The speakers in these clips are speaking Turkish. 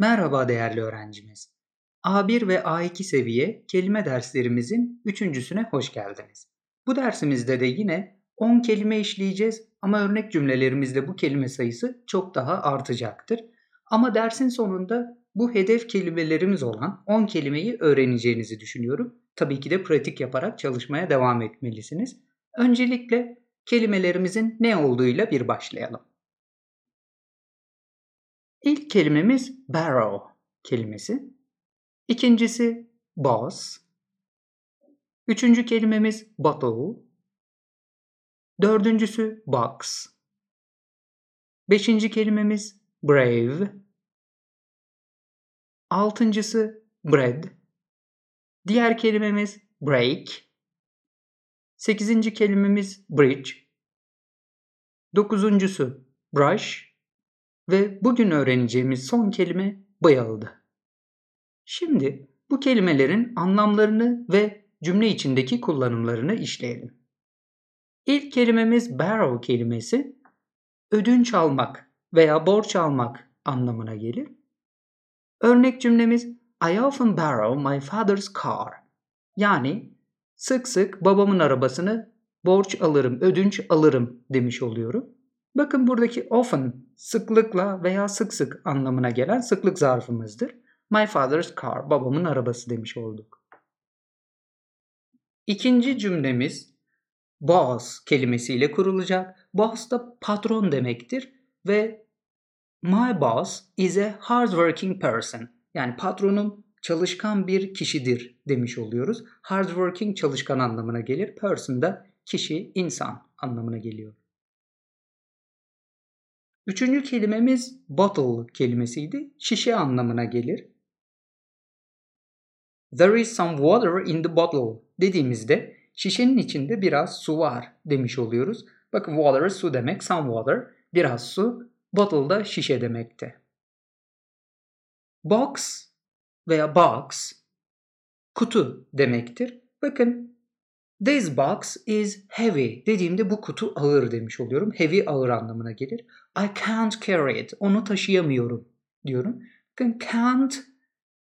Merhaba değerli öğrencimiz. A1 ve A2 seviye kelime derslerimizin üçüncüsüne hoş geldiniz. Bu dersimizde de yine 10 kelime işleyeceğiz ama örnek cümlelerimizde bu kelime sayısı çok daha artacaktır. Ama dersin sonunda bu hedef kelimelerimiz olan 10 kelimeyi öğreneceğinizi düşünüyorum. Tabii ki de pratik yaparak çalışmaya devam etmelisiniz. Öncelikle kelimelerimizin ne olduğuyla bir başlayalım. İlk kelimemiz barrow kelimesi. İkincisi boss. Üçüncü kelimemiz bottle. Dördüncüsü box. Beşinci kelimemiz brave. Altıncısı bread. Diğer kelimemiz break. Sekizinci kelimemiz bridge. Dokuzuncusu brush. Ve bugün öğreneceğimiz son kelime bayıldı. Şimdi bu kelimelerin anlamlarını ve cümle içindeki kullanımlarını işleyelim. İlk kelimemiz borrow kelimesi ödünç almak veya borç almak anlamına gelir. Örnek cümlemiz I often borrow my father's car. Yani sık sık babamın arabasını borç alırım, ödünç alırım demiş oluyorum. Bakın buradaki often sıklıkla veya sık sık anlamına gelen sıklık zarfımızdır. My father's car, babamın arabası demiş olduk. İkinci cümlemiz boss kelimesiyle kurulacak. Boss da patron demektir ve my boss is a hardworking person. Yani patronum çalışkan bir kişidir demiş oluyoruz. Hardworking çalışkan anlamına gelir. Person da kişi, insan anlamına geliyor. Üçüncü kelimemiz bottle kelimesiydi. Şişe anlamına gelir. There is some water in the bottle dediğimizde şişenin içinde biraz su var demiş oluyoruz. Bakın water su demek, some water biraz su, bottle da şişe demekte. Box veya box kutu demektir. Bakın This box is heavy dediğimde bu kutu ağır demiş oluyorum. Heavy ağır anlamına gelir. I can't carry it. Onu taşıyamıyorum diyorum. Bakın can't,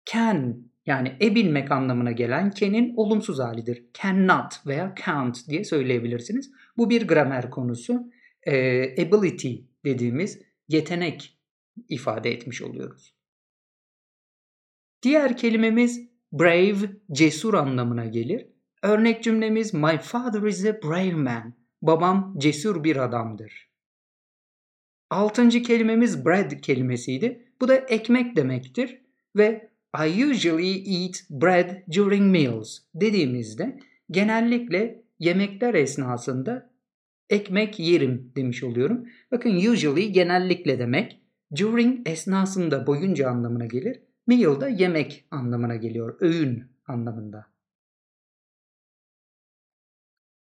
can yani e bilmek anlamına gelen can'in olumsuz halidir. Cannot veya can't diye söyleyebilirsiniz. Bu bir gramer konusu. E, ability dediğimiz yetenek ifade etmiş oluyoruz. Diğer kelimemiz brave, cesur anlamına gelir. Örnek cümlemiz My father is a brave man. Babam cesur bir adamdır. Altıncı kelimemiz bread kelimesiydi. Bu da ekmek demektir ve I usually eat bread during meals dediğimizde genellikle yemekler esnasında ekmek yerim demiş oluyorum. Bakın usually genellikle demek. During esnasında boyunca anlamına gelir. Meal da yemek anlamına geliyor. Öğün anlamında.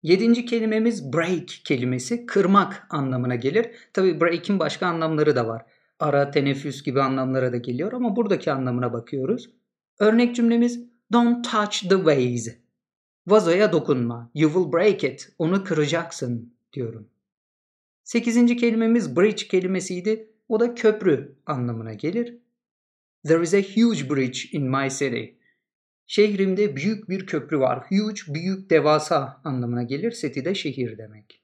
Yedinci kelimemiz break kelimesi kırmak anlamına gelir. Tabi break'in başka anlamları da var. Ara, teneffüs gibi anlamlara da geliyor ama buradaki anlamına bakıyoruz. Örnek cümlemiz Don't touch the vase. Vazoya dokunma. You will break it. Onu kıracaksın diyorum. Sekizinci kelimemiz bridge kelimesiydi. O da köprü anlamına gelir. There is a huge bridge in my city. Şehrimde büyük bir köprü var. Huge, büyük, devasa anlamına gelir. Seti de şehir demek.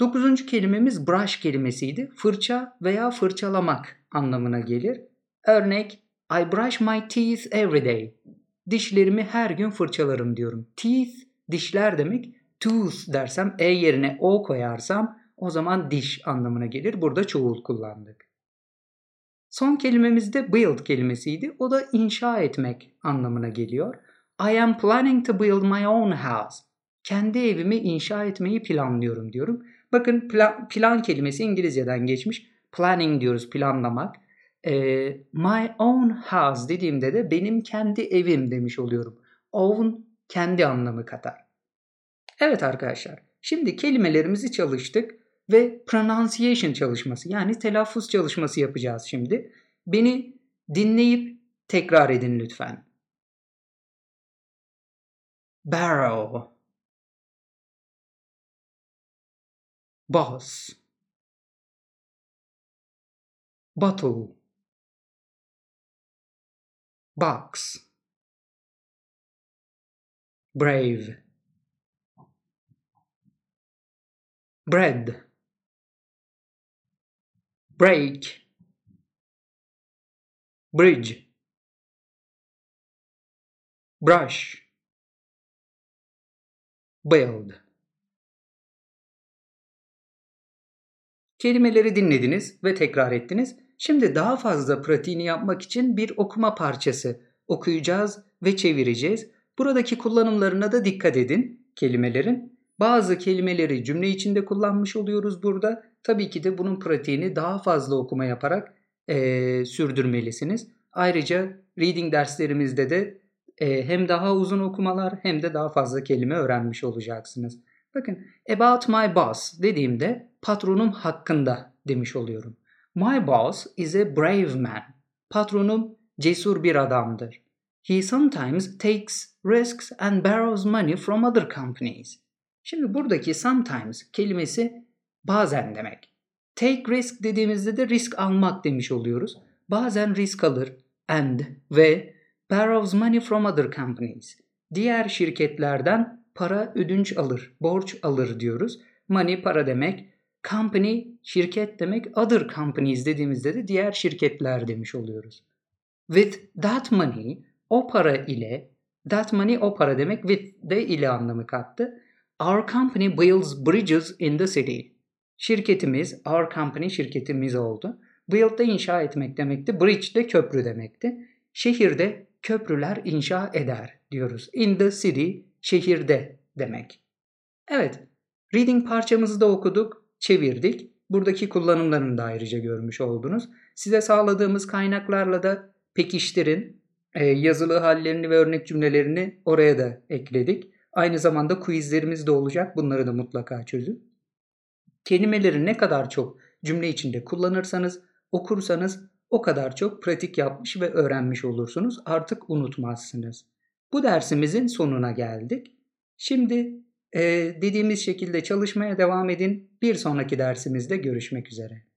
Dokuzuncu kelimemiz brush kelimesiydi. Fırça veya fırçalamak anlamına gelir. Örnek, I brush my teeth every day. Dişlerimi her gün fırçalarım diyorum. Teeth, dişler demek. Tooth dersem, e yerine o koyarsam o zaman diş anlamına gelir. Burada çoğul kullandık. Son kelimemiz de build kelimesiydi. O da inşa etmek anlamına geliyor. I am planning to build my own house. Kendi evimi inşa etmeyi planlıyorum diyorum. Bakın plan, plan kelimesi İngilizceden geçmiş. Planning diyoruz planlamak. E, my own house dediğimde de benim kendi evim demiş oluyorum. Own kendi anlamı katar. Evet arkadaşlar. Şimdi kelimelerimizi çalıştık ve pronunciation çalışması yani telaffuz çalışması yapacağız şimdi. Beni dinleyip tekrar edin lütfen. Barrow. Boss. Bottle. Box. Brave. Bread break bridge brush build Kelimeleri dinlediniz ve tekrar ettiniz. Şimdi daha fazla pratiğini yapmak için bir okuma parçası okuyacağız ve çevireceğiz. Buradaki kullanımlarına da dikkat edin kelimelerin. Bazı kelimeleri cümle içinde kullanmış oluyoruz burada. Tabii ki de bunun pratiğini daha fazla okuma yaparak e, sürdürmelisiniz. Ayrıca reading derslerimizde de e, hem daha uzun okumalar hem de daha fazla kelime öğrenmiş olacaksınız. Bakın about my boss dediğimde patronum hakkında demiş oluyorum. My boss is a brave man. Patronum cesur bir adamdır. He sometimes takes risks and borrows money from other companies. Şimdi buradaki sometimes kelimesi bazen demek. Take risk dediğimizde de risk almak demiş oluyoruz. Bazen risk alır and ve borrows money from other companies. Diğer şirketlerden para ödünç alır, borç alır diyoruz. Money para demek, company şirket demek, other companies dediğimizde de diğer şirketler demiş oluyoruz. With that money, o para ile, that money o para demek, with de ile anlamı kattı. Our company builds bridges in the city. Şirketimiz, our company şirketimiz oldu. Build de inşa etmek demekti. Bridge de köprü demekti. Şehirde köprüler inşa eder diyoruz. In the city, şehirde demek. Evet, reading parçamızı da okuduk, çevirdik. Buradaki kullanımlarını da ayrıca görmüş oldunuz. Size sağladığımız kaynaklarla da pekiştirin. E, yazılı hallerini ve örnek cümlelerini oraya da ekledik. Aynı zamanda quizlerimiz de olacak. Bunları da mutlaka çözün. Kelimeleri ne kadar çok cümle içinde kullanırsanız, okursanız o kadar çok pratik yapmış ve öğrenmiş olursunuz. Artık unutmazsınız. Bu dersimizin sonuna geldik. Şimdi e, dediğimiz şekilde çalışmaya devam edin. Bir sonraki dersimizde görüşmek üzere.